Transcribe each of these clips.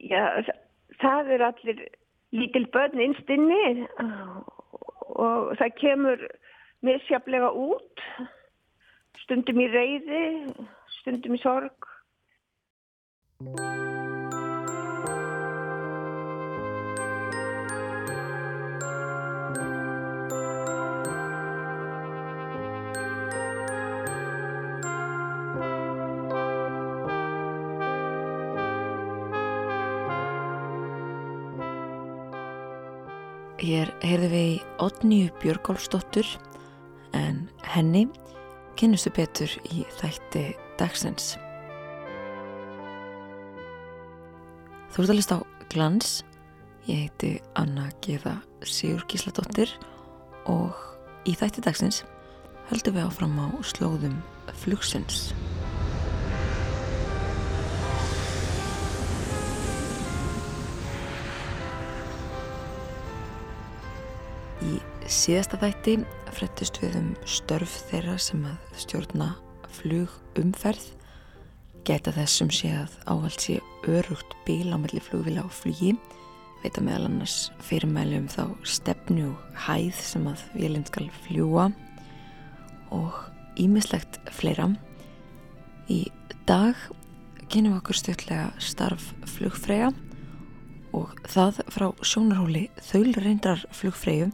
Já, það er allir lítil börn innstinni og það kemur misjaflega út, stundum í reyði, stundum í sorg. Hér heyrðum við í Otníu Björgólfsdóttur en henni kynnustu betur í þætti dagsins. Þú ert að lista á Glans, ég heiti Anna Geða Sigur Gísladóttir og í þætti dagsins höldum við áfram á slóðum flugsins. Síðasta þætti frettist við um störf þeirra sem að stjórna flugumferð. Geta þessum sé að ávald sé örugt bíl á melli flugvila og flugi. Veita meðal annars fyrirmæli um þá stefnu og hæð sem að vélinn skal fljúa og ímislegt fleira. Í dag kynum við okkur stjórnlega starf flugfræja og það frá sjónarhóli þaulreindrar flugfræju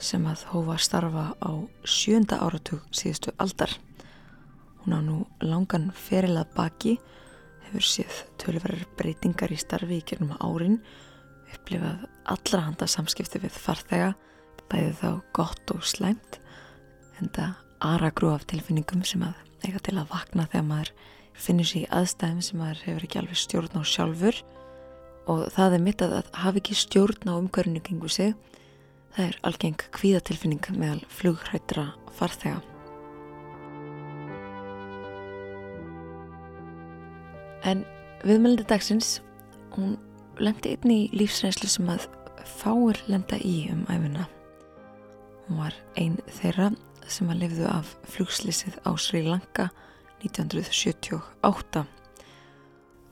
sem að hófa starfa á sjönda áratug síðustu aldar. Hún á nú langan ferilað baki, hefur séð tölverðar breytingar í starfi í kjörnum árin, upplifað allra handa samskipti við farþega, bæði þá gott og slæmt, en það aragrú af tilfinningum sem að eiga til að vakna þegar maður finnir sér í aðstæðum sem maður hefur ekki alveg stjórn á sjálfur og það er mitt að hafa ekki stjórn á umhverfinu kengu sig Það er algeng kvíðatilfinning meðal flughrættra farþega. En viðmælindi dagsins, hún lendi einni í lífsreynslu sem að fáir lenda í um æfina. Hún var einn þeirra sem að lifðu af flugslýsið á Sri Lanka 1978.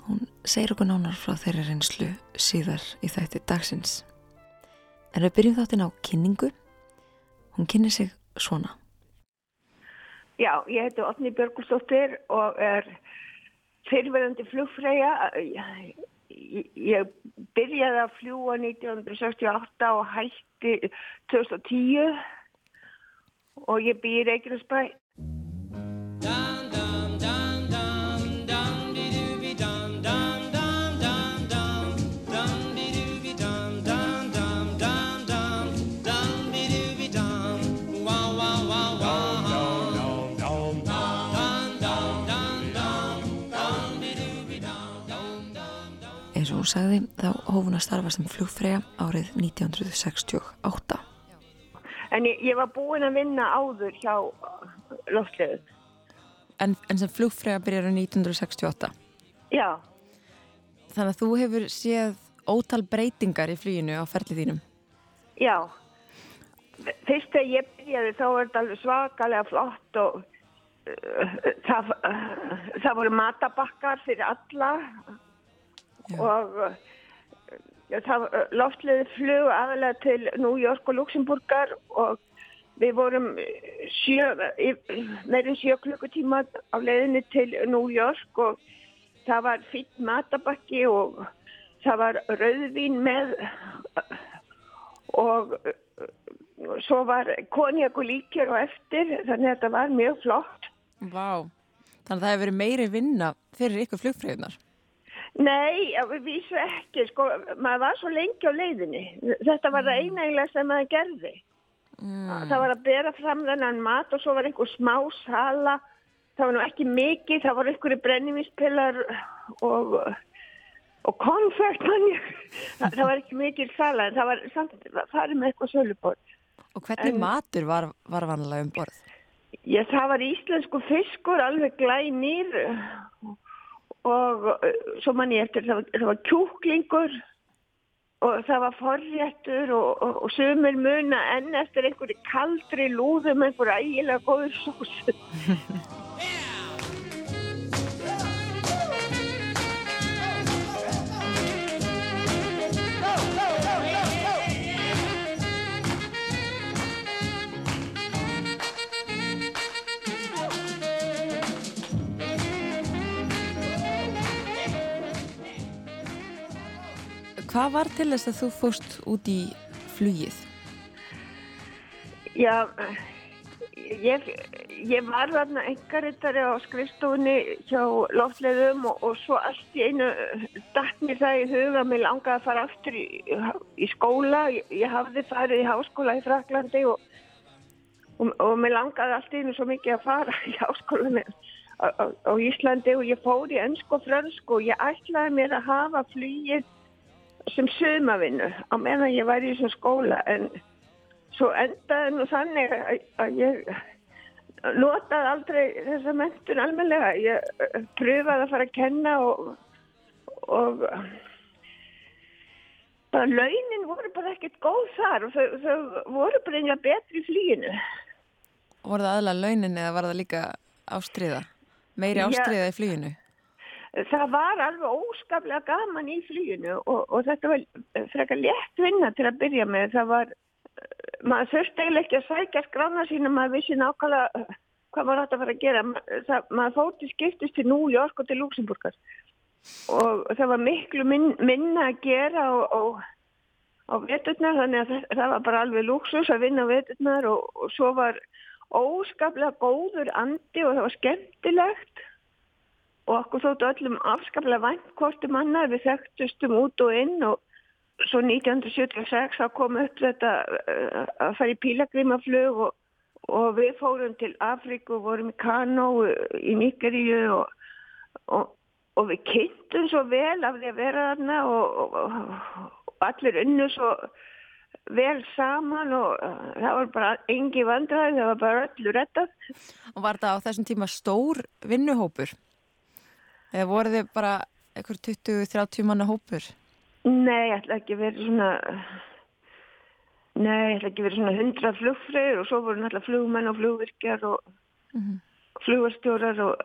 Hún segir okkur nánar frá þeirra reynslu síðar í þætti dagsins. En við byrjum þáttinn á kynningu. Hún kynni sig svona. Já, ég heiti Otni Björgulsdóttir og er fyrirverðandi flugfræja. Ég byrjaði að fljúa 1968 og hætti 2010 og ég býr Reykjanesbæ. Eins og hún sagði þá hófun að starfa sem flugfræja árið 1968. En ég, ég var búin að vinna áður hjá loftleðu. En, en sem flugfræja byrjar á 1968? Já. Þannig að þú hefur séð ótal breytingar í fluginu á ferlið þínum? Já. Fyrst þegar ég byrjaði þá var þetta alveg svakalega flott og uh, það, uh, það voru matabakkar fyrir alla Já. og já, það loftleði flug aðalega til New York og Luxemburgar og við vorum sjö, meirinn sjö klukkutíma á leiðinni til New York og það var fýtt matabakki og það var rauðvín með og svo var konjak og líkjör og eftir þannig að þetta var mjög flott. Vá, þannig að það hefur verið meiri vinna fyrir ykkur flugfröðunar Nei, við vísu ekki, sko, maður var svo lengi á leiðinni. Þetta var það eina eiginlega sem maður gerði. Mm. Það var að bera fram þennan mat og svo var einhver smá sala. Það var nú ekki mikið, það var einhverju brennivíspillar og, og konfekt. Það, það var ekki mikið sala, en það var samt að fara með eitthvað sölubort. Og hvernig en, matur var, var vanlega um borð? Já, það var íslensku fiskur, alveg glænir og og svo mann ég eftir það var, það var kjúklingur og það var forréttur og, og, og sömur muna enn eftir einhverju kaldri lúðum einhverju ægilega góður sósu Hvað var til þess að þú fóst út í flugið? Já, ég, ég var þarna engarittari á skrifstofunni hjá loftleðum og, og svo allt í einu dætt mér það í huga að mér langaði að fara aftur í, í skóla. Ég, ég hafði farið í háskóla í Fraklandi og, og, og mér langaði allt í einu svo mikið að fara í háskólanum á, á, á Íslandi og ég fór í ennsk og frönsk og ég ætlaði mér að hafa flýið sem sömavinnu á meðan ég var í þessum skóla en svo endaði nú þannig að, ég notaði aldrei þessa mentun almenlega. Ég eh, pröfaði að fara að kenna og, og bara launin voru bara ekkert góð þar og þau, þau voru bara einhverja betri í flíinu. Voru það aðla launin eða var það líka ástriða? Meiri ástriða í flíinu? Það var alveg óskaplega gaman í flíinu og, og þetta var frekar létt vinna til að byrja með. Það var maður þurfti eiginlega ekki að sækja skrána sína, maður vissi nákvæmlega uh, hvað maður átt að fara að gera. Það, maður fóti skiptist til New York og til Luxemburgar og það var miklu min, minna að gera á veturnar þannig að það, það var bara alveg luxus að vinna á veturnar og, og svo var óskaplega góður andi og það var skemmtilegt og okkur þóttu öllum afskaplega vænt hvortum annar við þekktustum út og inn og svo 1976 þá kom upp þetta uh, að fara í pílagrimaflög og, og við fórum til Afríku og vorum í Kano í Nýgeríu og, og, og við kynntum svo vel af því að vera þarna og allir unnu svo vel saman og uh, það var bara engi vandraði, það var bara öllu rettað. Og var það á þessum tíma stór vinnuhópur? Eða voru þið bara eitthvað 20-30 manna hópur? Nei, ég ætla ekki að vera svona Nei, ég ætla ekki að vera svona hundra flugfröður og svo voru náttúrulega flugmenn og flugvirkjar og mm -hmm. flugvarstjórar og,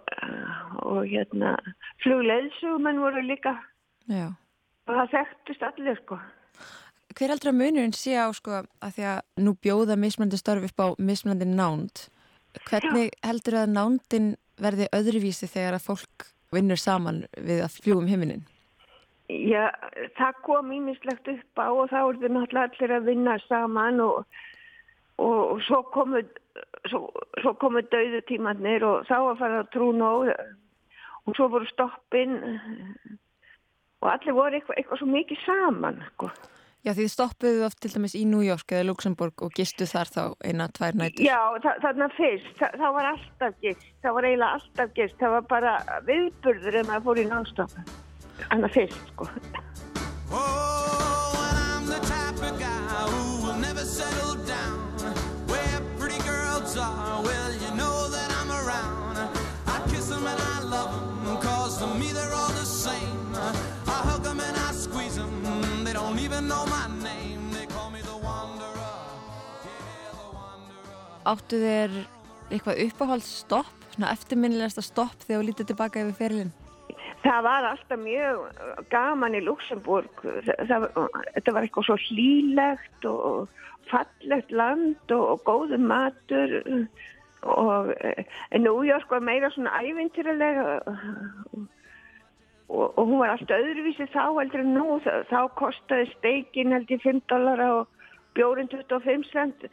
og hérna flugleðsugumenn voru líka Já. og það þekktist allir sko Hver aldrei að munurinn sé á sko að því að nú bjóða mismandi starf upp á mismandi nánd hvernig Já. heldur að nándin verði öðruvísi þegar að fólk vinnur saman við að fljúum heiminin? Já, það kom ímislegt upp á og þá er þau náttúrulega allir að vinna saman og, og, og svo komu, komu dauðutímannir og þá að fara að trúna og, og svo voru stoppin og allir voru eitthvað, eitthvað svo mikið saman. Sko. Já, því þið stoppuðu oft til dæmis í New York eða Luxemburg og gistu þar þá eina, tvær nætur. Já, þa þarna fyrst, þa það var alltaf gist, það var eiginlega alltaf gist, það var bara viðburður en það fór í náttúrulega hana fyrst sko Áttu þér eitthvað uppáhaldsstopp, svona eftirminnilegasta stopp þegar þú lítið tilbaka yfir ferilinn? Það var alltaf mjög gaman í Luxemburg. Það, þetta var eitthvað svo hlýlegt og fallegt land og, og góðu matur og New York var meira svona ævintyrilega og, og hún var alltaf öðruvísi þá heldur en nú. Þá kostiði steikin held í 5 dólar og bjórin 25 cent.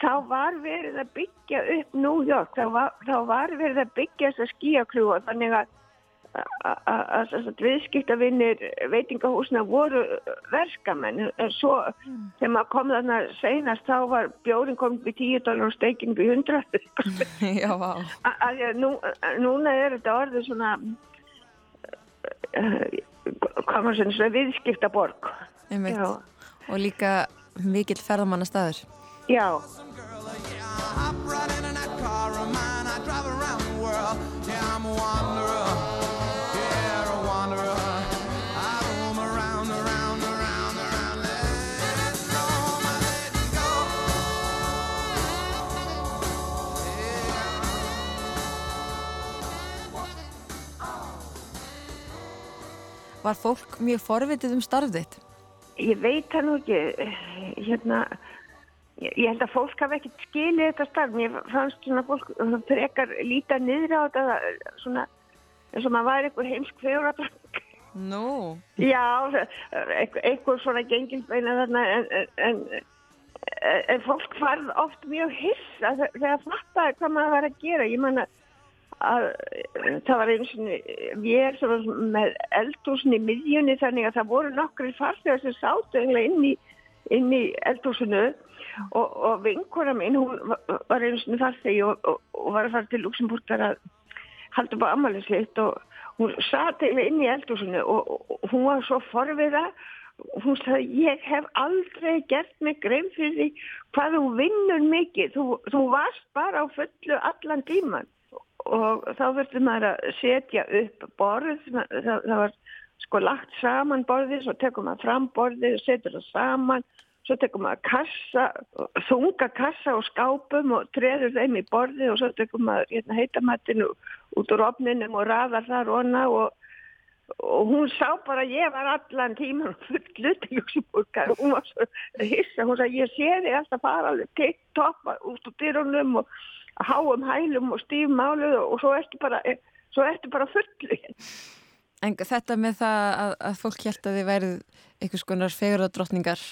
Þá var verið að byggja upp New York. Þá var, þá var verið að byggja þessa skíakrúa þannig að að viðskiptavinnir veitingahúsna voru verskamenn en svo mm. þegar maður kom þarna senast þá var bjórin komið við 10 dólar og steikin við 100 Já, vá. Nú, Núna er þetta orðið svona hvað maður svona viðskiptaborg. Og líka mikill ferðamanna staður Já Var fólk mjög forvitið um starfðitt? Ég veit það nú ekki. Hérna, ég held að fólk hafi ekkert skilið þetta starf. Mér fannst svona fólk frekar líta niður á þetta svona eins og maður var einhver heimsk fjórabrang. Nú? Já, eitthvað svona gengilbeina þarna en, en, en fólk farð oft mjög hissa þegar fattaði hvað maður var að gera. Ég manna að það var eins og við erum með eldhúsin í miðjunni þannig að það voru nokkri farþegar sem sátu inn í, í eldhúsinu og, og vinkona mín, hún var eins og farþegi og, og, og var að fara til Luxemburgar að halda upp á ammaliðslitt og hún sati inn í eldhúsinu og hún var svo forviða. Hún sagði ég hef aldrei gert mig grein fyrir því hvað þú vinnur mikið. Þú, þú varst bara á fullu allan tíman og þá verður maður að setja upp borð. Það, það var sko lagt saman borðið svo tekum maður fram borðið og setur það saman svo tekum maður kassa þunga kassa og skápum og treður þeim í borðið og svo tekum maður hérna, heitamatinu út úr opninum og raðar þar onna og og hún sá bara að ég var allan tíman fullu til Luxemburgar og hún var svo hissa, hún sagði ég sé þig alltaf fara alveg titt toppa út úr dyrunum og háum hælum og stífmálu og svo ertu bara, svo ertu bara fullu En þetta með það að, að fólk held að þið værið einhvers konar feguradrottningar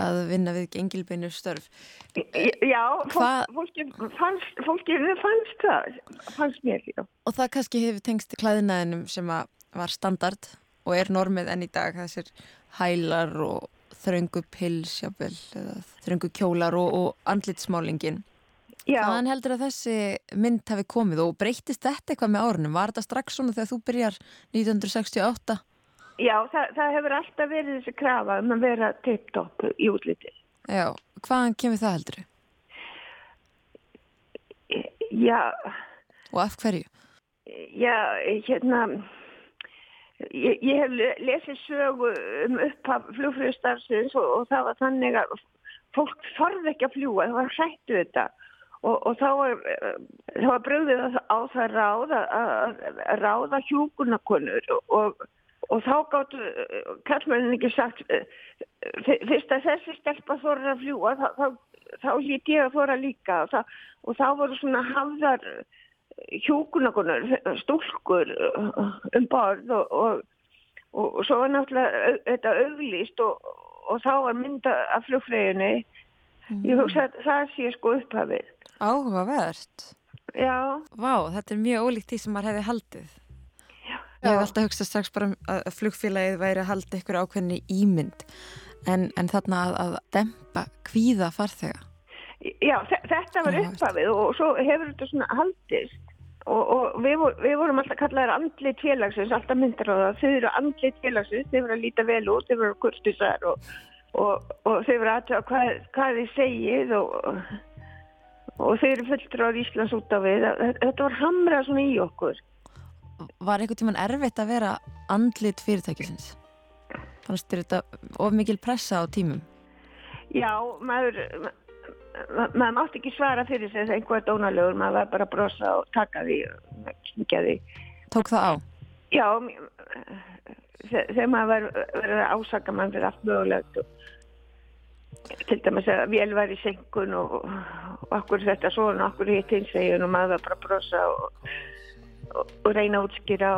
að vinna við gengilbeinu störf. Já, fólk, fólki fannst, fólki fannst það fannst mér, já. Og það kannski hefur tengst klæðinaðinum sem var standard og er normið enn í dag þessir hælar og þröngu pilsjabel þröngu kjólar og, og andlitsmálingin Hvaðan heldur að þessi mynd hafi komið og breytist þetta eitthvað með árunum? Var þetta strax svona þegar þú byrjar 1968? Já, það, það hefur alltaf verið þessi krafa um að vera tipptopp í útliti. Já, hvaðan kemur það heldur? Já. Og af hverju? Já, hérna, ég, ég hef lesið sögu um upphaf flugfröðstarfsins og, og það var þannig að fólk þorði ekki að fljúa, það var hrættu þetta og, og þá var, var bröðið á það ráð að ráða hjúkunakonur og, og þá gáttu kallmennin ekki sagt fyrst að þessi stelpa þorra að fljúa þá, þá, þá lít ég að þorra líka. Og, það, og þá voru svona hafðar hjúkunakonur, stúlkur um borð og og svo var náttúrulega þetta auglýst og þá var mynda af flugfræðinni ég hugsa að það sé sko upphafið Áhugavert. Já. Vá, þetta er mjög ólíkt því sem maður hefði haldið. Já. Ég hef alltaf hugsað strax bara um að flugfélagið væri að halda ykkur ákveðinni ímynd en, en þarna að, að dempa kvíða farþega. Já, þetta var upphafið og svo hefur þetta svona haldist og, og við, við vorum alltaf kallaðið andlið félagsins, alltaf myndar á það, þau eru andlið félagsins, þau voru að líta vel út, þau voru kurtisar og, og, og þau voru aðtöða hvað, hvað þið segið og og þeir eru fulltur á Íslands út af við þetta var hamrað svona í okkur Var einhvern tíman erfitt að vera andlit fyrirtækisins? Fannst þér þetta of mikil pressa á tímum? Já, maður maður mátti ekki svara fyrir þess að einhver dónalegur, maður var bara að brosa og taka því og kynkja því Tók það á? Já þegar maður verið að ásaka mann fyrir allt mögulegt og til dæmis að vél var í senkun og, og okkur þetta svona, okkur hitt hins veginn og maður bara brosa og, og, og reyna að útskýra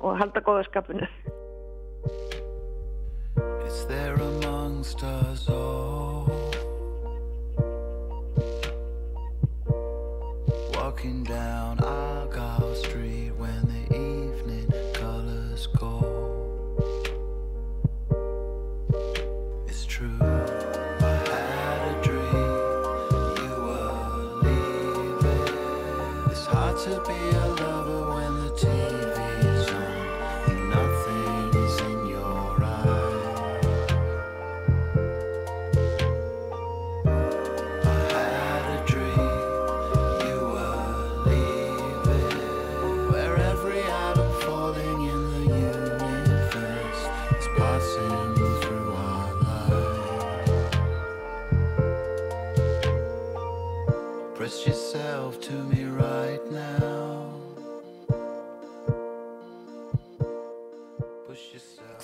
og halda góðaskapinu It's there amongst us all Walking down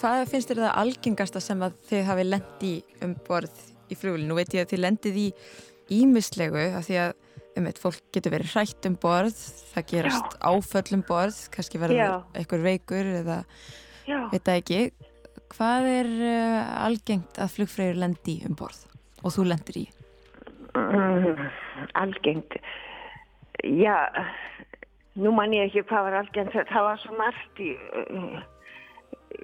Hvað finnst þér það algengasta sem að þið hafi lendi um borð í flugulinu? Nú veit ég að þið lendið í ímislegu af því að um eitt fólk getur verið hrætt um borð, það gerast Já. áföll um borð, kannski verður eitthvað veikur eða já. Veit það ekki, hvað er uh, algengt að flugfreyjur lendi um borð og þú lendir í? Mm, algengt. Já, nú man ég ekki hvað var algengt, það var svo margt í... Uh,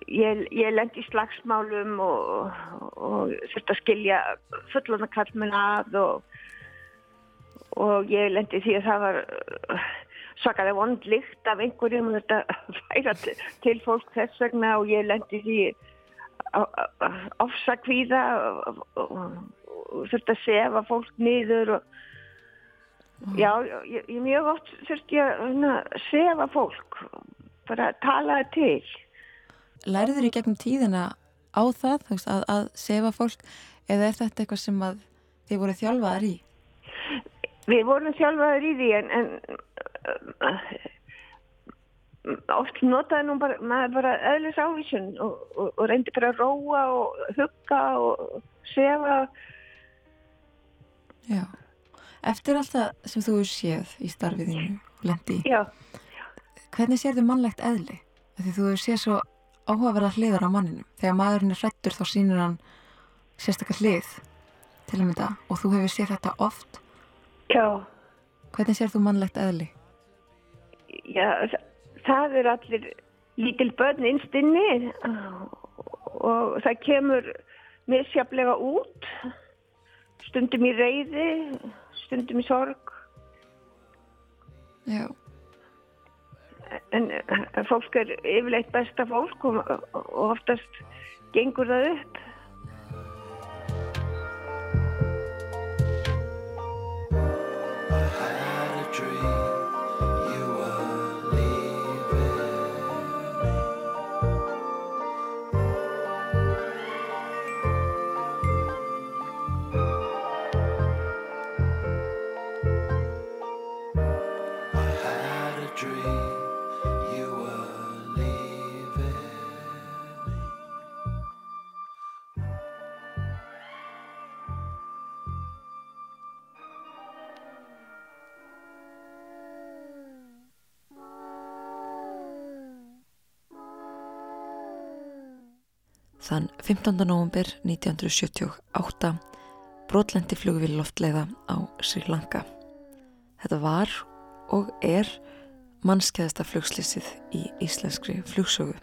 ég, ég lendi í slagsmálum og, og þurfti að skilja fullona kallmenn að og, og ég lendi því að það var svakalega vondlikt af einhverjum og þetta færa til fólk þess vegna og ég lendi því ofsakvíða og, og þurfti að sefa fólk niður og já, ég, ég mjög oft þurfti að sefa fólk bara að tala það til Læriður í gegnum tíðina á það veist, að, að sefa fólk eða er þetta eitthvað sem að þið voru þjálfaðar í? Við vorum þjálfaðar í því en, en uh, oft notaði nú bara, maður bara öðlis ávísun og, og, og reyndi bara að róa og hugga og sefa Já, eftir allt það sem þú séð í starfiðinu, Lendi Já Hvernig sér þau mannlegt eðli? Því þú séð svo áhugaverða hliðar á manninu. Þegar maðurinn er hrettur þá sínur hann sérstakar hlið til að mynda og þú hefur séð þetta oft. Já. Hvernig sér þú mannlegt eðli? Já, það er allir lítil börn innstinni og það kemur misjaflega út stundum í reyði stundum í sorg Já en fólk er yfirleitt besta fólk og, og oftast gengur það upp 15. november 1978 brotlendi flugvill loftleiða á Sri Lanka. Þetta var og er mannskeiðasta flugslýsið í íslenskri flugsögu.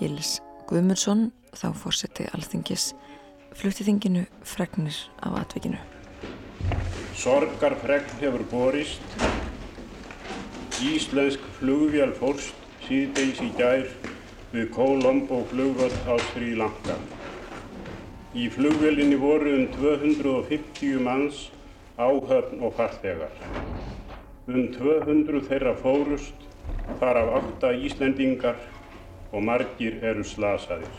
Gils Guðmundsson, þá fórseti alþingis, flutti þinginu fregnir af atvikinu. Sorgar fregn hefur borist Íslensk flugvél fórst síðdeis í gær við Colombo flugvöld á Sri Lanka. Í flugvélinni voru um 250 manns áhöfn og farþegar. Um 200 þeirra fórust, þar af 8 Íslendingar og margir eru slasaðir.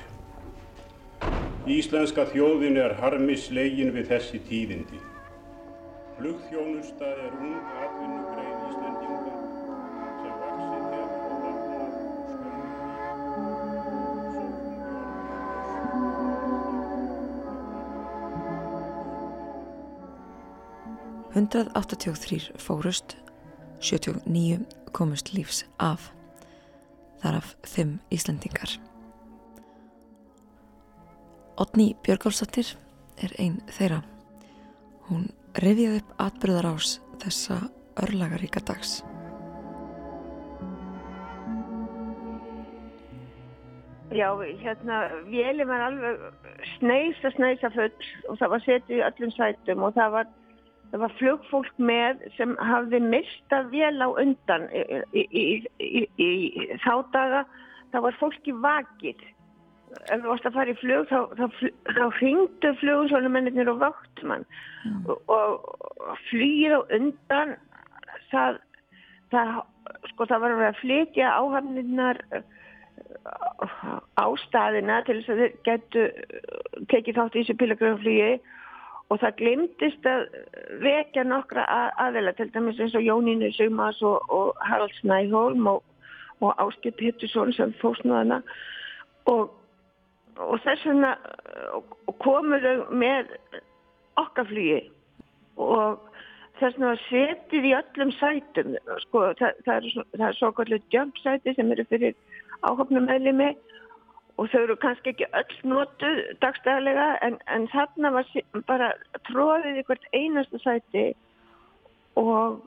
Íslenska þjóðin er harmis legin við þessi tíðindi. Flugþjónusta er ung atvinnugrein 183 fórust, 79 komust lífs af, þar af 5 Íslandingar. Otni Björgálsdóttir er einn þeirra. Hún rifjaði upp atbyrðar ás þessa örlagaríka dags. Já, hérna, vélum var alveg sneisa, sneisa full og það var setið í öllum sætum og það var, það var flugfólk með sem hafði mistað vél á undan í, í, í, í þá daga. Það var fólki vakið. Ef þú varst að fara í flug þá, þá, þá hringdu flugunsvonumennir og vaktmann mm. og, og flýð á undan það, það, sko, það var að flytja áhafninnar ástæðina til þess að þeir getu tekið þátt í þessu pilagraflýji og það glimtist að vekja nokkra aðeila til dæmis eins og Jónínu Sumas og, og Harald Snæholm og, og Áskip Hittusson sem fósnuðana og, og þess vegna komur þau með okkar flýji og þess að setið í öllum sætum sko, það, það er, svo- er svo kallið jump sæti sem eru fyrir áhopnum meðlimi og þau eru kannski ekki öll notuð dagstæðlega en, en þarna var bara tróðið í hvert einasta sæti og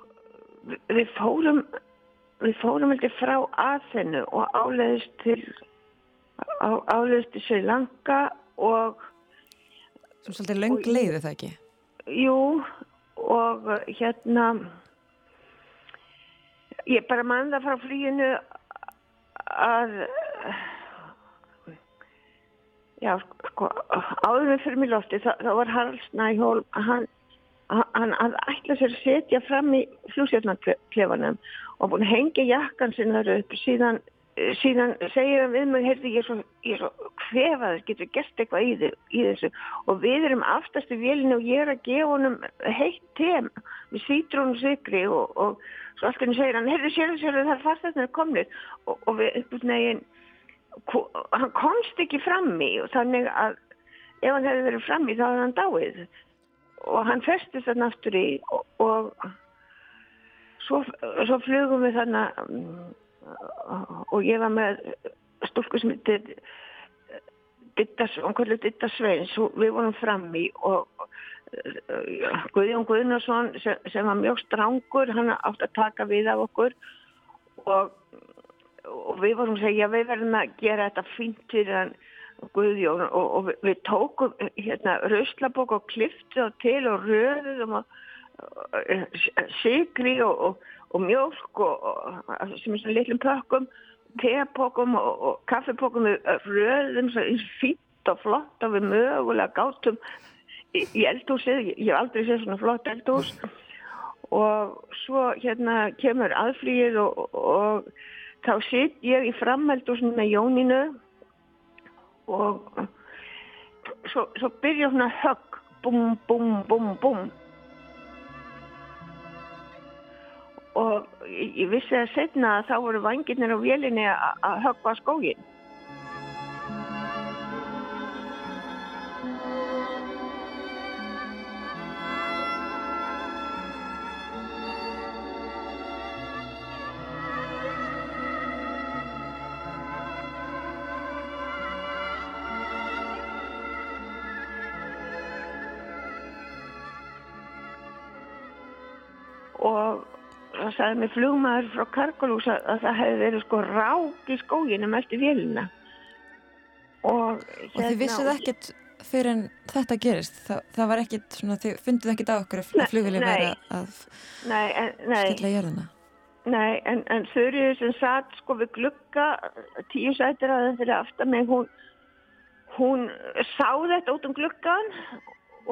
við, fórum við fórum heldur frá Aþenu og áleiðist til á, áleiðist til Sri Lanka og Svo svolítið löng leiði það ekki. Jú, og hérna, ég bara man það frá flýinu að, já, sko, áður með fyrir mig lofti, þá, þá var Harald Snæhól, hann, að ætla sér að setja fram í fljósjarnarklefanum og búin að hengja jakkan sinna upp. Síðan síðan segir hann við mig, heyrði, ég er svo, svo kvefaður, getur gert eitthvað í, þi- í þessu? Og við erum aftast í vélinu og ég er að gefa honum heitt tem með sítrónu sigri og, og svo allt henni segir hann, heyrði, sérðu, sérðu, það er þetta komnið og, og við negin, hann komst ekki fram í og þannig að ef hann hefði verið fram í þá hefði hann dáið. Og hann festist þarna aftur í og, og svo, svo flugum við þarna mm, og ég var með stúlku sem heitir hún kvöldu Ditta Sveins. Við vorum fram í og uh, Guðjón Guðnarsson sem, sem var mjög strángur hann átt að taka við af okkur. Og, og við vorum að segja við verðum að gera þetta fínt fyrir hann Guðjón. Og, og við, við tókum hérna rauslabók og kliftu og til og röðum og sigri og, og, og mjölk og, og sem er svona litlum pökkum tepókum og, og kaffepókum við röðum svo fínt og flott og við mögulega gátum í, í eldhúsið, ég, ég hef aldrei séð svona flott eldhús. Og svo hérna kemur aðflýið og, og þá sitt ég í framheldhúsinu með Jóninu og svo, svo byrja svona högg bum, bum, bum, bum og ég, vissi að setna að þá voru vangirnir á vélinni að höggva skógin og það sagði mig flugmaður frá Karkolús að, að það hefði verið sko rák í skóginum eftir vélina og, Og þið vissuð ekkert fyrir en þetta gerist. Þa, það var ekkert svona, þið funduð ekkert á okkur að flugvili nei. vera að nei, en, nei, skella jörðina. nei, en, en Þurriður sem satt sko við glugga tíu sætir að það fyrir aftan mig hún, hún sá þetta út um gluggan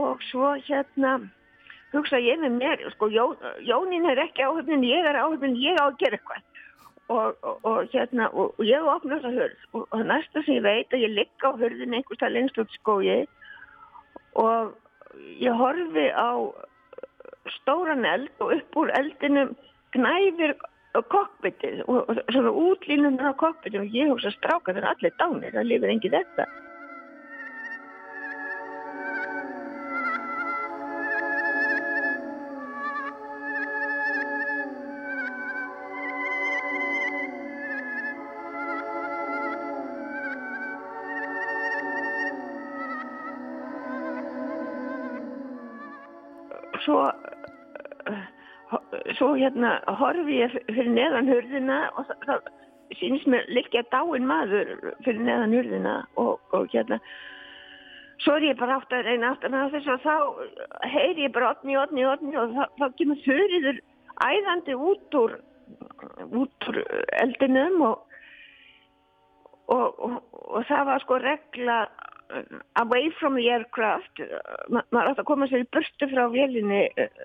og svo hérna hugsa ég með mér, sko Jó, Jónín er ekki áhöfnin, ég er áhöfnin, ég á að gera eitthvað. Og, og, og hérna, og, og ég opna þessa hörð og, og næsta sem ég veit að ég ligg á hörðin einhvers það lengst út skói og ég horfi á stóran eld og upp úr eldinum gnæfir kokkbyttið og, svona útlínunum á kokkbyttið og ég hugsa stráka þegar allir dánir, það lifir engi þetta svo hérna horfi ég fyrir neðan hurðina og það, það sínist mér liggja dáin maður fyrir neðan hurðina og, og hérna svo er ég bara átt að reyna aftan að þess og þá heyri ég bara otni, otni, otni og þá, þá kemur þurriður æðandi út úr út úr eldinum og og, og, og það var sko regla uh, away from the aircraft Ma, maður átt að koma sér í burtu frá vélinni uh,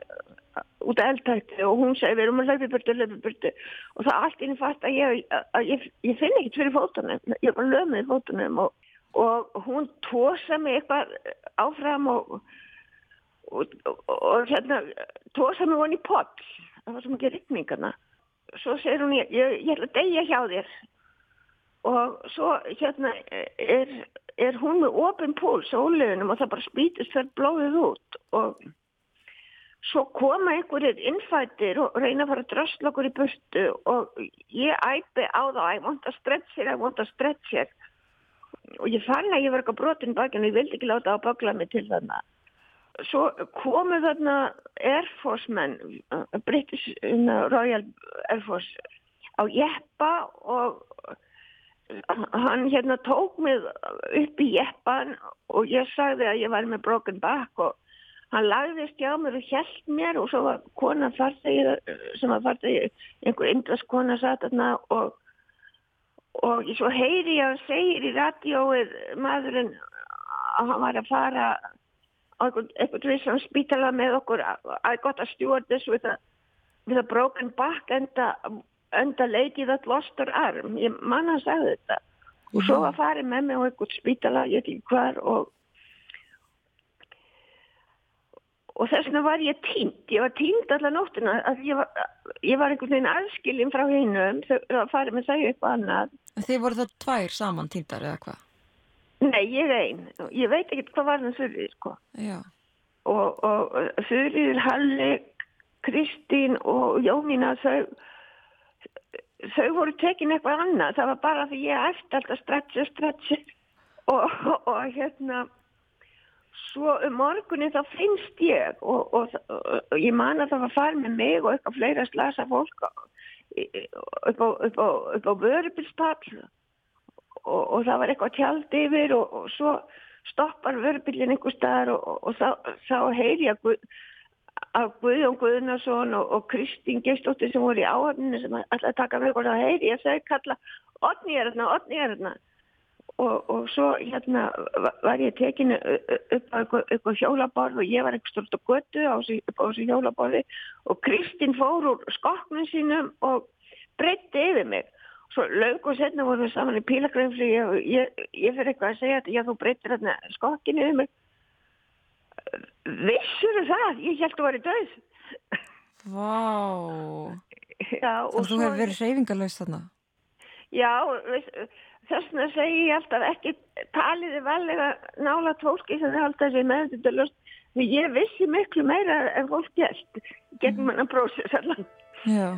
út af eldtækti og hún segi við erum að hlaupa í burtu, hlaupa í burtu. Og það allt inn fatt að ég, að ég, ég finn ekkert fyrir fótunum. Ég bara lömið í fótunum og, og hún tósa mig eitthvað áfram og og, og, hérna tósa mig honi í pott það var svo mikið rikningarna svo segir hún ég, ég, ætla að deyja hjá þér. Og svo hérna er, er hún með opin púls á ólegunum og það bara spýtist fyrir blóðið út og svo koma einhverjir innfættir og reyna að fara að drösla okkur í burtu og ég æpi á þá I want to stretch here, I want to stretch here. Og ég fann að ég var eitthvað brotin bakinn og ég vildi ekki láta á bakla mig til þarna. Svo komu þarna Air Force menn uh, British uh, Royal Air Force á jeppa og hann hérna tók mig upp í jeppan og ég sagði að ég var með broken back og hann lagðist hjá mér og hjælt mér og svo var konan farþegið sem var farþegið, einhver indast kona satt þarna og og svo heyri ég að hann segir í radíóið maðurinn að hann var að fara á eitthvað vissan spítala með okkur I got a stewardess with a, with a broken back enda, enda lady that lost her arm. Ég manna að segja þetta. Og svo var farið með mig á eitthvað spítala ég veit ekki hvar og og þess vegna var ég tínt, ég var tínt allar nóttina að ég var, ég var einhvern veginn aðskilin frá hinnum, það farið með þau upp annað. Þið voru það tvær saman tíntar eða hvað? Nei, ég einn, ég veit ekki hvað var það fyrir, sko. Já. Og, og fyrir Halli, Kristín og Jónína þau, þau voru tekin eitthvað annað, það var bara því ég eftir alltaf stretsi, stretsi og, og, og hérna svo um morgunin þá finnst ég og, og, og ég man að það var farið með mig og eitthvað fleira slasa fólk upp á, vörubilspall og, og það var eitthvað tjald yfir og svo stoppar vörubillin einhver staðar og þá, þá heyri ég að Guðjón Guðnarsson og Kristín Geistóttir sem voru í áhafninu sem að taka með og það heyri ég að þau kalla Otni er þarna, Otni er þarna og, og svo hérna var ég tekinu upp á eitthvað hjólaborð og ég var eitthvað stort á götu á þessu hjólaborði og Kristinn fór úr skoknum sínum og breytti yfir mig. Svo laug og setna vorum við saman í pílagröfli og ég, ég fyrir eitthvað að segja að já þú breyttir hérna skokkinu yfir mig. Vissur það? Ég held að það var í döð Vá Þannig að þú hefur verið reyfingalöst þarna? Já, veist þess vegna segi ég alltaf ekki taliði valega nála tólki sem það halda sér með þetta löst ég vissi miklu meira en fólk gert gegnum hann að prósess allan. Já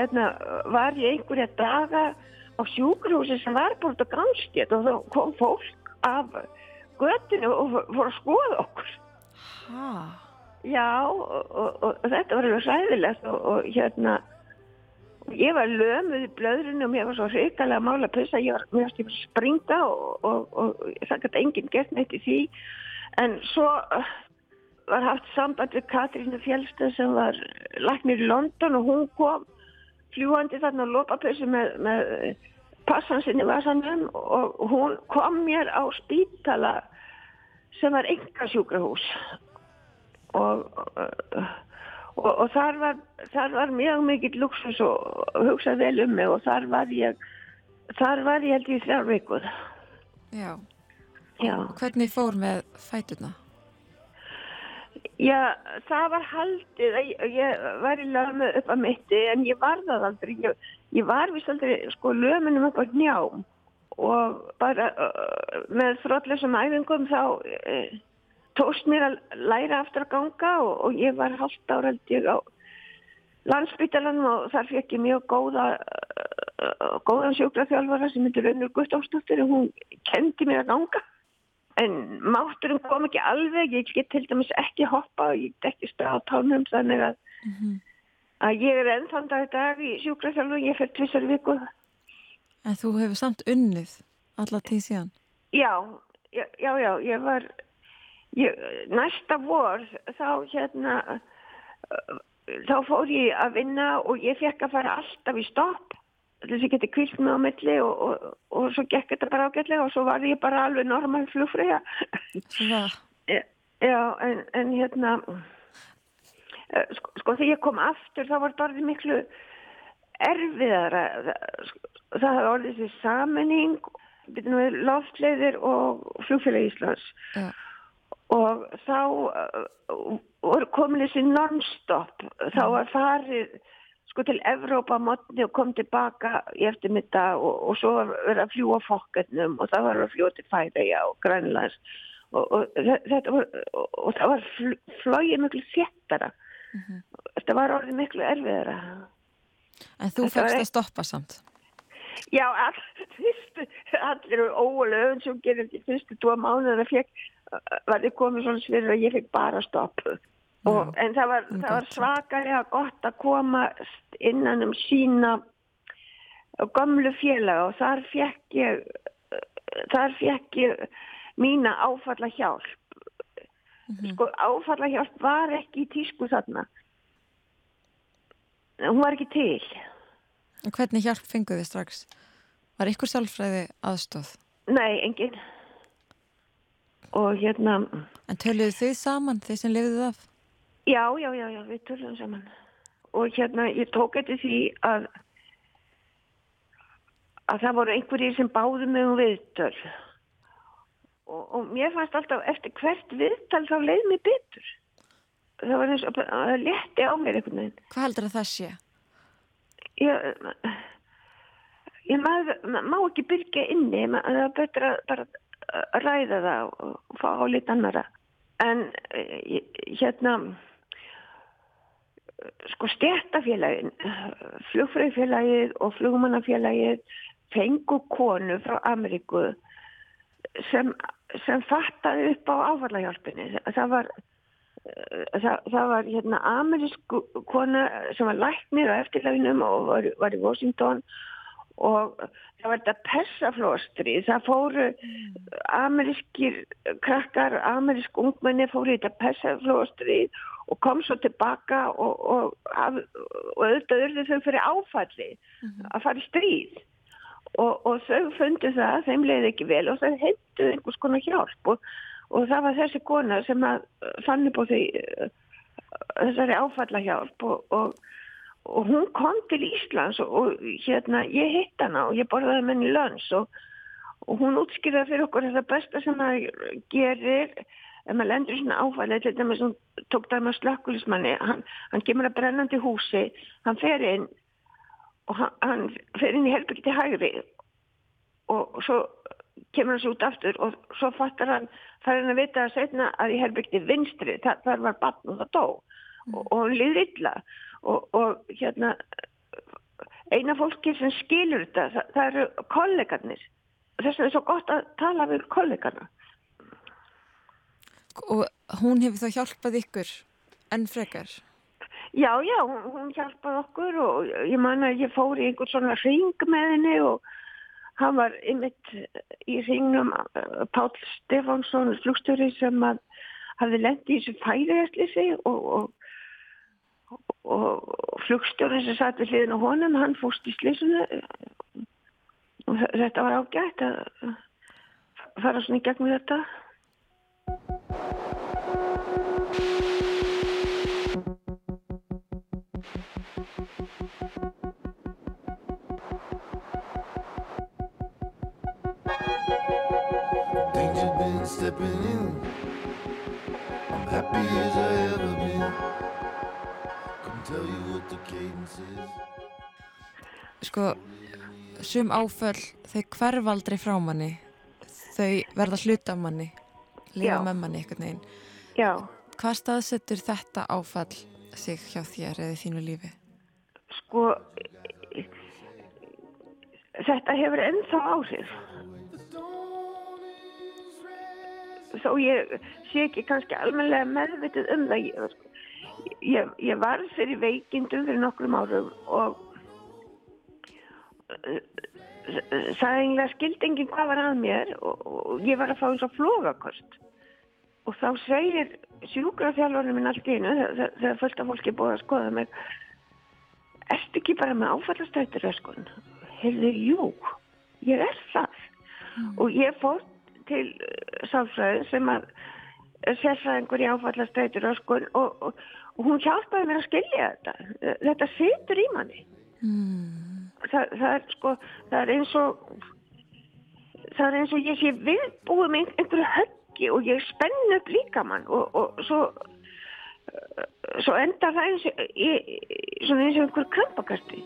hérna var ég einhverja daga á sjúkrúsi sem var búin á gangstjétt og þá kom fólk af göttinu og fór að skoða okkur. Hæ? Já, og, og, og þetta var alveg sæðilegt og, og hérna, ég var lömuð í blöðrinu og mér var svo hrigalega mála að pussa, ég var mjög að springa og það gæti enginn gert neitt í því, en svo uh, var haft samband við Katrínu Fjellstad sem var laknir í London og hún kom fljúandi þarna á lópapessu með, með passan sinni vasanum og hún kom mér á spítala sem var enga sjúkrahús og, og, og þar, var, þar var mjög mikill luxus og hugsað vel um mig og þar var ég þar var ég held í þrjár vikuð Já. Já. Og hvernig fór með fætuna? Já, það var haldið að ég, ég var í lögum upp að mitti en ég var það aldrei. Ég, ég var vist aldrei sko lömunum upp á njám og bara uh, með þróttlösum æfingum þá uh, tóst mér að læra aftur að ganga og, og ég var halvt ára held ég á landsbytalanum og þar fekk ég mjög góða, uh, góðan sjúkraþjálfara sem heitir Rönnur Gustafsdóttir og hún kendi mér að ganga. En mátturinn kom ekki alveg, ég get til dæmis ekki hoppa og ég get ekki stað á tánum þannig að, mm -hmm. að ég er ennþann dag í dag í sjúkraþjálfu og ég fer tvissar viku. En þú hefur samt unnið alla tíð síðan? Já, já, já, já, ég var, ég, næsta vor þá hérna, þá fór ég að vinna og ég fekk að fara alltaf í stopp þess að ég geti kvilt mig á milli og, og, og svo gekk þetta bara ágætlega og svo var ég bara alveg normal flugfröja. Svona, Já, en, en hérna, eh, sko, sko þegar ég kom aftur þá var orðið miklu erfiðara. Það hafði orðið þessi saminning, loftleiðir og flugfélag Íslands. Já, og þá uh, voru komin þessi non-stop. Þá var farið sko til Evrópa mótni og kom tilbaka í eftirmynda og, og svo verið að fljúa fokketnum og það var að fljúa til Fæðeja og Grænlands og, og, var, og, það var fl flóið miklu þéttara þetta var orðið miklu erfiðara en þú fegst að stoppa samt. Já, all, fyrstu, allir ólega sem gerir til fyrstu tvo mánuðina fekk, var þið komið svona svirður að ég fekk bara stopp. Og, en það var, það var svakalega gott að koma innan um sína gömlu félaga og þar fekk ég, þar fekk ég mína áfalla hjálp. Sko, áfalla hjálp var ekki í tísku þarna. Hún var ekki til. En hvernig hjálp fenguð þið strax? Var ykkur sálfræði aðstóð? Nei, engin. Og hérna, En töluðu þið saman, þið sem lifðuð af? Já, já, já, já, við tölum saman. Og hérna, ég tók eftir því að að það voru einhverjir sem báðu mig um viðtöl. Og, og mér fannst alltaf eftir hvert viðtal þá leið mér betur. Það var eins og að það létti á mér einhvern veginn. Hvað heldur að það sé? Ég, ég maður, maður má ekki byrja inni, það er betra bara að ræða það og, og fá á lit annara. En eh, hérna, sko stjættafélagin, flugfröðfélagið og flugmannafélagið fengu konu frá Ameríku sem, sem fattaði upp á áfallahjálpinni. Það var, eh, það, það var hérna amerísk kona sem var læknir á eftirlaginum og var, var í Washington og það var þetta persaflóstri, það fóru amerískir krakkar, amerísk ungmenni fóru í þetta persaflóstri og kom svo tilbaka og, og, og, og auðvitað urðu þau fyrir áfalli að fara í stríð. Og, og þau fundu það, þeim leiði ekki vel og þau heimtu einhvers konar hjálp og, og það var þessi kona sem að fann upp á því uh, þessari áfallahjálp og, og, og hún kom til Íslands og, og hérna ég hitt hana og ég borðaði henni löns og, og hún útskýrði fyrir okkur þetta besta sem maður gerir ef maður lendur í svona áfalli til dæmis hún tók það með slökkulismanni hann, hann kemur að brennandi húsi hann fer inn og hann, hann fer inn í herbyggi til hægri og svo kemur hann svo út aftur og svo fattar hann fær hann að vita að setna að í herbyggi til vinstri þar, þar var batn og það dó. Og, og hann liður illa. Og, og hérna eina fólki sem skilur þetta það, það eru kollegarnir. Þess vegna er svo gott að tala við kollegana Og hún hefur þá hjálpað ykkur enn frekar? Já, já, hún, hjálpaði okkur og ég man að ég fór í einhvern svona ring með henni og hann var ymitt í ringnum uh, Páll Stefánsson, flugstjóri sem að hafði lendi í þessu færiðarslýsi og, og, og flugstjóri sem satt við hliðin á honum, hann fúst í slýsunu og þe- þetta var ágætt að fara svona í gegnum þetta. Sko, sum áföll, þau hverfa aldrei frá manni. Þau verða hluta manni, lifa Já. með manni einhvern veginn. Já, Hvað staðsetur þetta áfall sig hjá þér eða í þínu lífi? sko, þetta hefur ennþá áhrif. Þó ég sé ekki kannski almenlega meðvitið um það. Ég, ég, ég var fyrir veikindum fyrir nokkrum árum og, sagði eiginlega skildi enginn hvað var að mér og, og ég var að fá eins og flogakost og þá segir sjúkraþjálfarinn minn allt í einu þegar- fullt af fólki er búið að skoða mig ertu ekki bara með áfallastættur öskun? Heyrðu, jú, ég er það. Og ég fór til uh, sálfræði sem að er sérfræðingur í áfallastættur öskun og, og, og hún hjálpaði mér að skilja þetta. Þetta situr í manni. Það, það er sko það er eins og það er eins og ég sé viðbúið með einhverju höggi og ég spenn upp líka mann og, og svo svo endar það eins og eins og einhverju krampakasti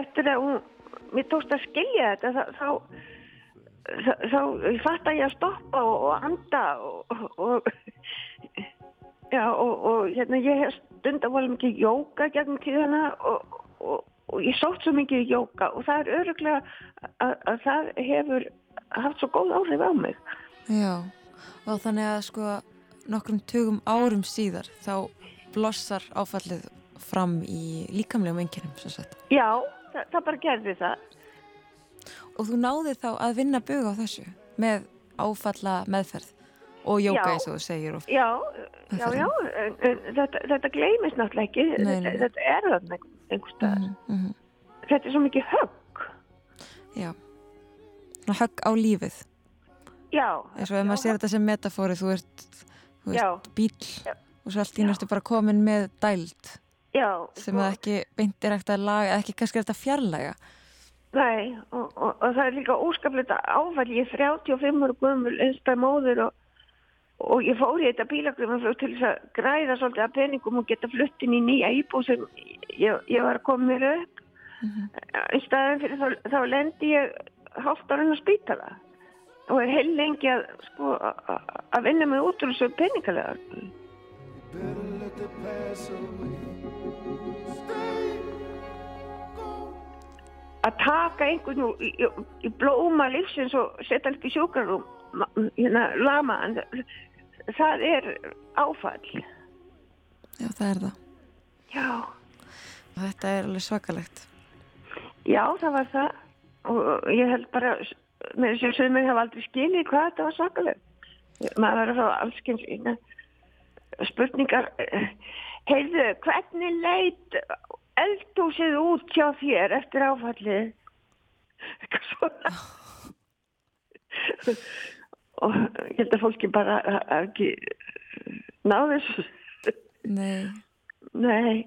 eftir að hún mér tókst að skilja þetta þá þá, þá, fatt að ég að stoppa og, og anda og, og já og, og hérna ég hef stund að voru mikið jóka gegnum tíðana og, og, og ég sótt svo mikið jóka og það er öruglega að, að það hefur haft svo góð áhrif á mig Já, og þannig að sko nokkrum tugum árum síðar þá blossar áfallið fram í líkamlegum enginnum sem sagt. já, það, það bara gerði það Og þú náðir þá að vinna bug á þessu með áfalla meðferð og jóka Já. eins og þú segir og Já, já, já, þetta, þetta gleymist náttúrulega ekki, Nei, nei. þetta, er þarna einhver- staðar. mm -hmm. Þetta er svo mikið högg, Já, högg á lífið já. eins og ef maður sér þetta sem metafóri þú ert, þú Já. ert bíl og svo allt í næstu bara komin með dæld Já, sem sko, það ekki beint er ekkert að laga eða ekki kannski er þetta fjarlæga Nei, og, og, og það er líka óskaplega áfall, ég er 35 ára guðmul einstæð móður og, og ég fór í þetta bílagrifum til þess að græða svolítið að peningum og geta flutt inn í nýja íbúð sem ég, ég var að koma mér upp. Í staðin fyrir þá, þá lendi ég hálft ára inn á spítala og er heil lengi að, sko, að að vinna mig út úr þessu peningalega. Better let the past away. Að taka einhvern í, í, í blóma lífsins og setja hann upp í sjúkrarum, hérna, lama hann, það er áfall. Já, það er það Já, og þetta er alveg svakalegt já, það var það og ég held bara, með þess að sögum hafa aldrei skiljið hvað þetta var svakaleg. Maður var að fá allskyns hérna, spurningar, heyrðu, hvernig leit eldhúsið út hjá þér eftir áfallið? Eitthvað svona. og ég held að fólki bara ekki náðu þessu. Nei, Nei,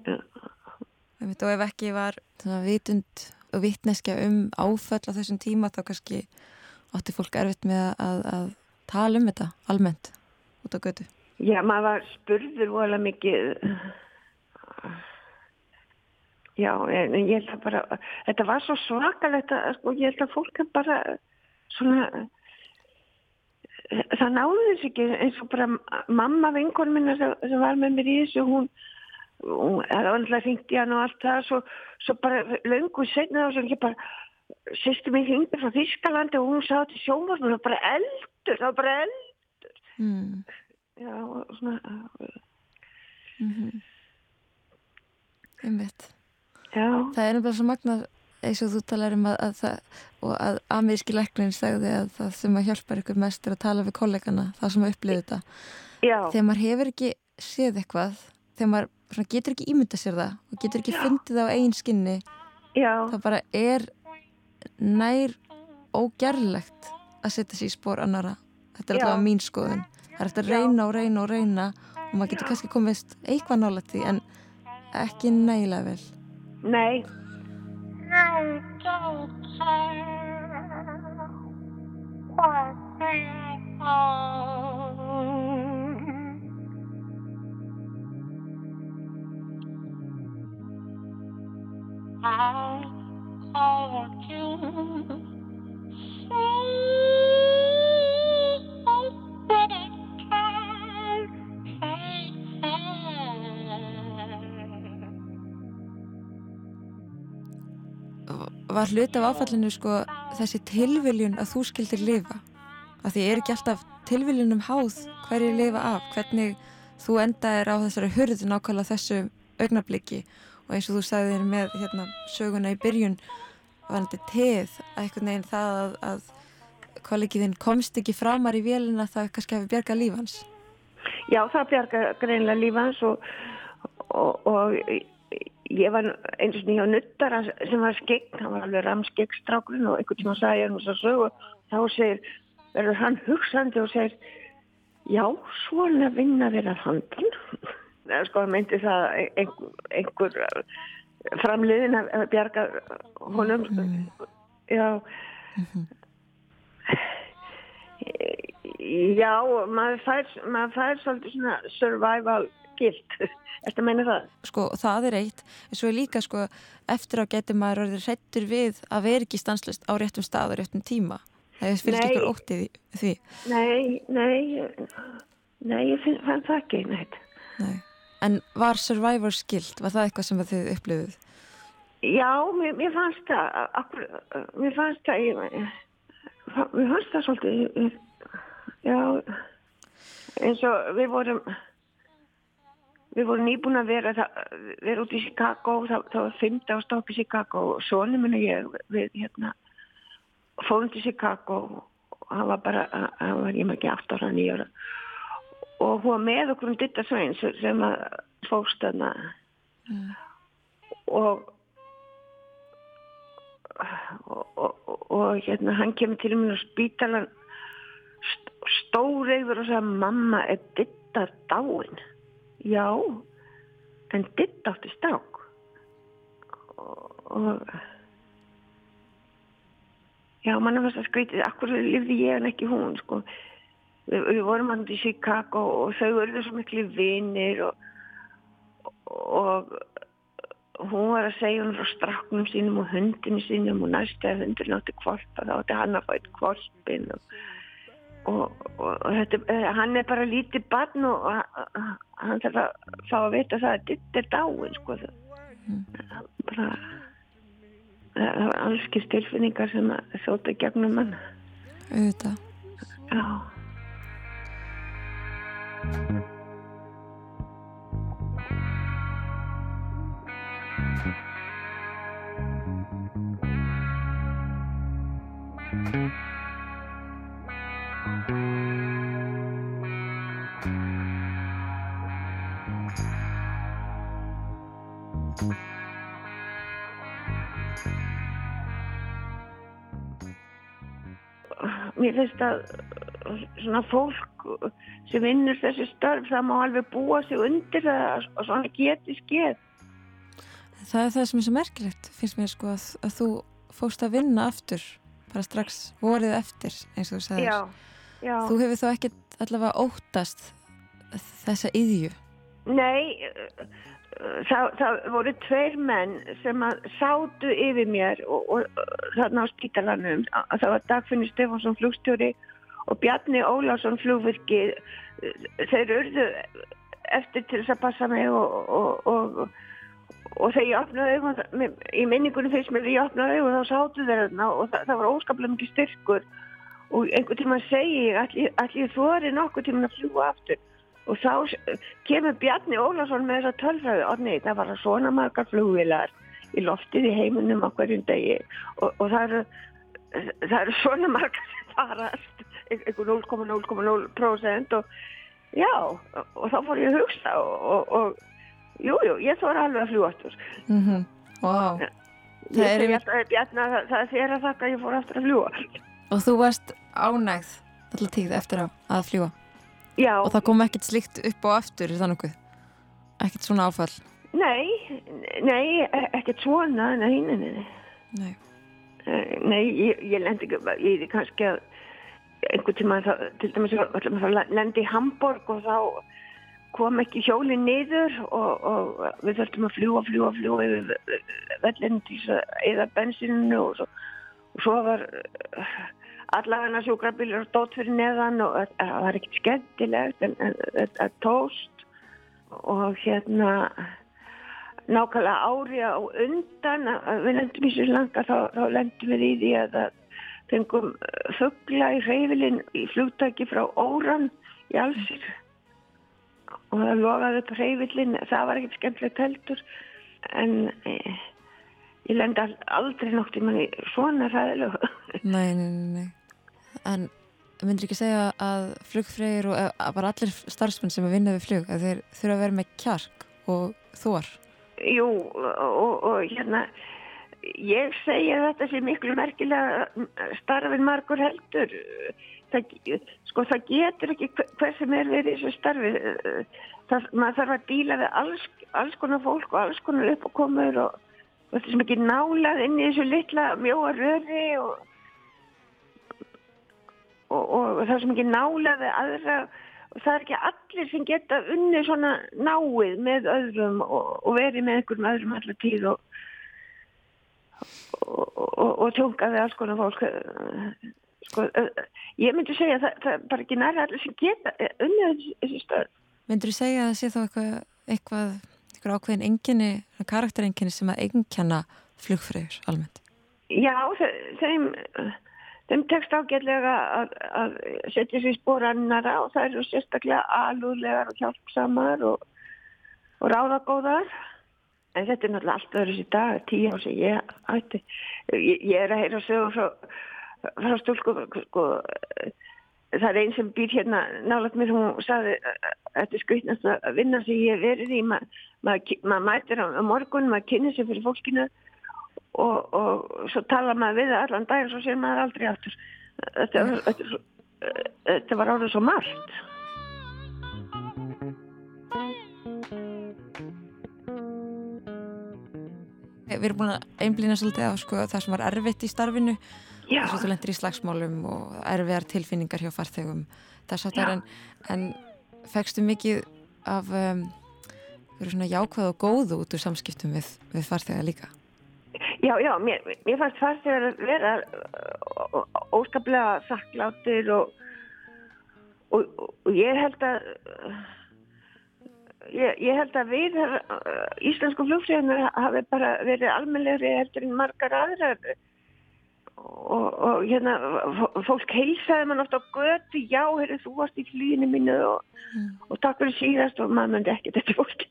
einmitt, og ef ekki var vitund og vitneskja um áföll á þessum tíma þá kannski átti fólk erfitt með að, að tala um þetta almennt út á götu Já, maður var spurður vola mikið. Já, en ég held að bara, þetta var svo svakalegt að, sko, ég held að fólk er bara svona, það náði þess ekki eins og bara mamma vinkon minna sem, var með mér í þessu, hún, það var alltaf hringt í hann og allt það, svo, svo bara löngu setna og svo ekki bara, sýstu mig hringdi frá Þískalandi og hún sá til sjónvarp og bara eldur, það var bara eldur. mm. Já, svona, einmitt. Já. Það er nefnilega svo magnað eins og þú talar um að, að það og að ameríski læknin sagði að það sem að hjálpar ykkur mest er að tala við kollegana það sem að upplifa þetta. Já, þegar maður hefur ekki séð eitthvað þegar maður svona, getur ekki ímynda sér það og getur ekki fundið það á eigin skinni já, það bara er nær ógerlegt að setja sér í spór annara þetta er alltaf mín skoðun það er eftir að reyna og reyna og reyna og maður getur kannski komist eitthvað nálægt því en ekki nægilega vel. Nei, I don't care what they are. I hold you var hlut af áfallinu sko þessi tilviljun að þú skildir lifa? Af því er ekki alltaf tilviljunum háð hverju lifa af, hvernig þú endaðir á þessari hurðu nákvæmlega þessu augnabliki og eins og þú sagði þér með hérna, söguna í byrjun vanandi teð að einhvern veginn það að, að kollegiðinn komst ekki framar í vélina það kannski hafi bjargað lífans Já, það bjarga greinlega líf hans og, og, og ég var eins og nýja nuttara sem var skegg, hann var alveg ramskegg strákurinn og einhvern tíma sagði hann svo sögu. Þá segir, verður hann hugsandi og segir já, svona vinna verið að handan. Það sko, hann meinti það að einhver, einhver framliðin að bjarga honum. Já. Já, maður fær, maður fær svolítið svona survival guilt, eftir að meina það. sko það er eitt en svo er líka sko eftir á getur maður orðið hrettur við að vera ekki stanslust á réttum stað og réttum tíma það fylgir Nei. ykkur óttið því Nei, nei, nei, ég finn, fann það ekki, neitt. Nei. en var Survivor skild var það eitthvað sem þið upplifuð Já, mér, mér fannst það, mér fannst það, ég, mér fannst það svolítið, já, eins og við vorum, við vorum nýbúin að vera, vera út í Chicago, það, það var fymta á stopp í Chicago og sonum minni ég, við hérna, fórum til Chicago og hann var bara, hann var ég maður ekki 8 ára, 9 ára. Og hún var með okkur um Ditta Sveins sem að fóst þarna. Og og, og, og hérna hann kemur til mér á spítalan st stóreiður og sagði mamma er Ditta dáin já en Ditta átti strák og, og já mann fannst að skrítið. Akkur lifði ég en ekki hún sko? Við, við vorum hann í Chicago og þau verður svo miklu vinir og og hún var að segja hún frá stráknum sínum og hundinu sínum og næstu að hundinu átti kvolpa þá átti hann að eitt kvolpin og, og, og, og þetta, eh, hann er bara lítið barn og hann þarf að fá að vita það að ditt er dáin sko. Það bara það var allskist tilfinningar sem þóta gegnum hann. Auðvitað. Já mér finnst að svona fólk sem vinnur þessi störf það má alveg búa sig undir það að að svona geti skeið það er það sem er svo merkilegt finnst mér sko að, að þú fóst að vinna aftur bara strax vorið eftir eins og þú sagðir. Já, já. þú hefur þá ekkert allavega óttast þessa yðju Nei, það, það voru tveir menn sem að sátu yfir mér og, og þarna á spítalanum. Það var Dagfinni Stefánsson flugstjóri og Bjarni Ólásson flugvirki. Þeir urðu eftir til þess að passa mig og, og, og, þegar ég opnaði augun, í minningunum fyrst mér ég opnaði augun þá sátu þeir þarna og það, það var óskaplega mikið styrkur og einhvern tíma segi ég allir, þú er nokkuð tíma að fljúa aftur og þá kemur Bjarni Ólason með þessa tölfræði. Og nei, það var svona margar flugvilar í loftið í heiminum á hverjum degi. Og, og það eru það eru svona margar sem farast einhver 0,0,0% og já, og þá fór ég að hugsa og, og, og jú, ég þóra alveg að fljúa aftur. Mm -hmm. wow. Það er alltaf Bjarni að það, er þér að þakka ég fór aftur að fljúa og þú varst ánægð allar tíð eftir að, að fljúa já, og það kom ekkert slikt upp og aftur í þannig ekkert svona áfall? Nei, nei, ekkert svona nei, nei, nei, nei. Nei. Eh, ég, ég lendi ekki í því kannski að einhvern tíma það, til dæmis það lendi í Hamburg og þá kom ekki hjólinn niður og, og við þurftum að fljúa, fljúa, fljúa yfir vellin til þess að eða bensininu og svo, og svo var allavegna sjúkrabílar og dót fyrir neðan og það það var ekkert skemmtilegt en þetta tóst og hérna nákvæmlega ári á undan við lendum í Sri Lanka þá, þá lendum við í því að, að fengum fuggla í reyfilinn í flugtæki frá Óran í Alsir og það logaði upp reyfilinn, það var ekkert skemmtilegt heldur en eh, ég lendi al- aldrei nokt í manni svona ræðilegu. Nei, nei, nei. En myndir ekki segja að flugfreyjur og eða bara allir starfsmenn sem að vinna við flug að þeir þurfa að vera með kjark og þor? Jú, og, og hérna, ég segi að þetta sé miklu merkilega starfin margur heldur. Það, sko, það getur ekki hver- sem er verið í þessu starfi. Það, maður þarf að díla við alls, alls konar fólk og alls konar uppákomur og, og þetta er sem ekki nálað inn í þessu litla mjóa röri og, og, og það er sem ekki nálað við aðra og það er ekki allir sem geta unni svona náið með öðrum og, og verið með einhverjum öðrum allar tíð og og, við alls konar fólk sko, ég myndi segja að það, það er bara ekki næri allir sem geta unni þessi stöð Myndir þú segja að það sé þá eitthvað, eitthvað, eitthvað ákveðin enginni, karakterenginni sem að eignkenna flugfreyjur almennt? Já, þe- þeim, þeim tekst ágætlega að, að setja sér í spór annara og það eru sérstaklega alúðlegar og hjálpsamar og, og ráðagóðar. En þetta er náttúrulega allt öðru sér dag, tíu ár sem ég ætti. Ég, ég er að heyra sögum frá, frá stúlku, sko, það er einn sem býr hérna nálægt mér, hún saði að þetta er skutnast að vinna sem ég verið í, Ma, maður ma mætir á á morgun, maður kynir sér fyrir fólkinu og, og svo tala maður við það allan dag og svo sér maður aldrei aftur. Þetta, þetta, er þetta var árið svo margt Við erum búin að einblýna svolítið á sko, það sem var erfitt í starfinu. Þess að þú lendir í slagsmálum og erfiðar tilfinningar hjá farþegum þess að Já. en, en fegstu mikið af um, jákvæð og góðu út úr samskiptum við, við farþega líka já, já mér, mér fannst fast þegar að vera uh, óskaplega þakkláttir og, og, og ég held að uh, Ég, ég held að við uh, íslensku flugfræðinar hafi bara verið almennlegri eftir en margar aðrar. Og, og hérna fólk heilsaði mann oft á götu já, heyrðu, þú varst í flýinu mínu og, og takk fyrir síðast og maður myndi ekki þetta fólk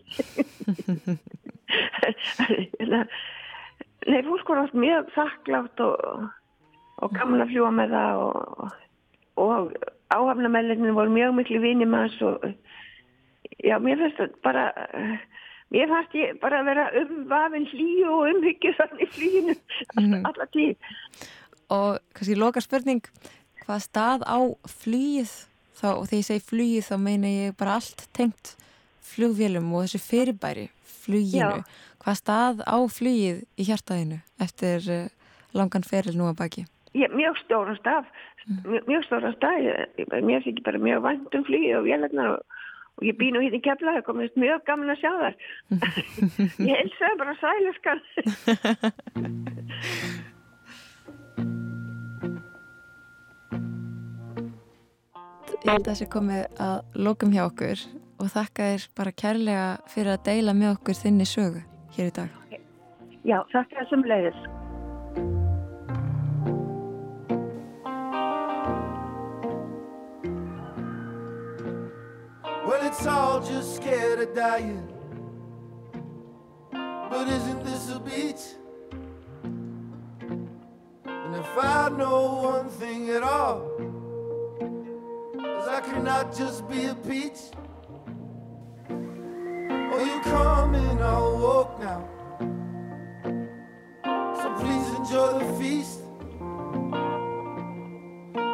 Hérna, Nei, fólk var oft mjög þakklátt og, og gaman að fljúa með það og, og áhafnamellinni voru mjög miklu vinni maður og Já, mér þetta bara, mér fannst ég bara að vera umvafin hlýju og umhyggju þannig í flýinu alla tíð. og kannski loka spurning hvað stað á flugið þá, og þegar ég segi flugið þá meina ég bara allt tengt flugvélum og þessu fyrirbæri fluginu, Já. Hvað stað á flugið í hjartaðinu eftir uh, langan feril nú að baki? Ég, mjög stóran staf, mjög, mjög stóran ég- mér finnst bara mjög vænt um flýju og vélarnar og, og ég býn nú hérna í kefla, það komist mjög gaman að sjá þar. ég helsaði bara sæluskan. Ég held að þessi komið að lokum hjá okkur og þakka þér bara kærlega fyrir að deila með okkur þinni sögu hér í dag. Já, þakka þessum leiðis. Well, it's all just scared of dying. But isn't this a beach? And if I know one thing at all, is I cannot just be a peach. Oh, you coming, I'll walk now. So please enjoy the feast.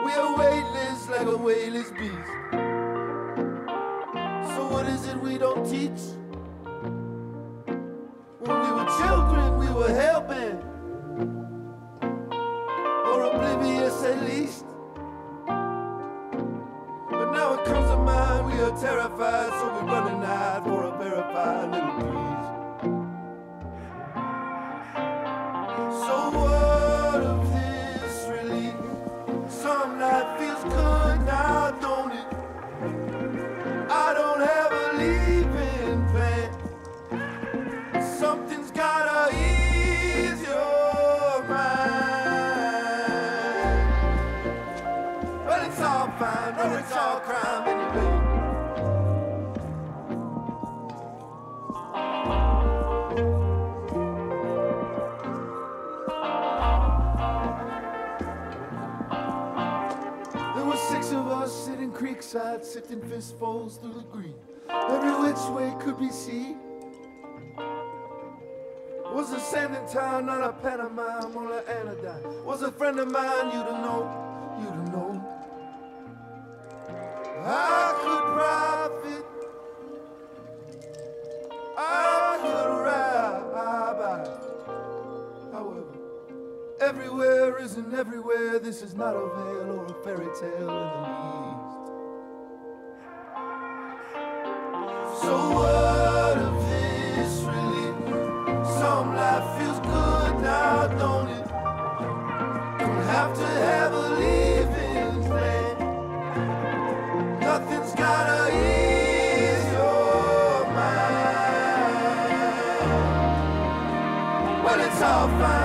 We are weightless like a weightless beast. So what is it we don't teach? When we were children, we were helping, or oblivious at least. But now it comes to mind, we are terrified, so sifting fistfuls through the green. Every which way could be seen. Was a sanding town, not a pantomime, only anodyne. Was a friend of mine, you to know, you to know. I could profit. I could ride. However, everywhere isn't everywhere. This is not a veil or a fairy tale in the least. All fine,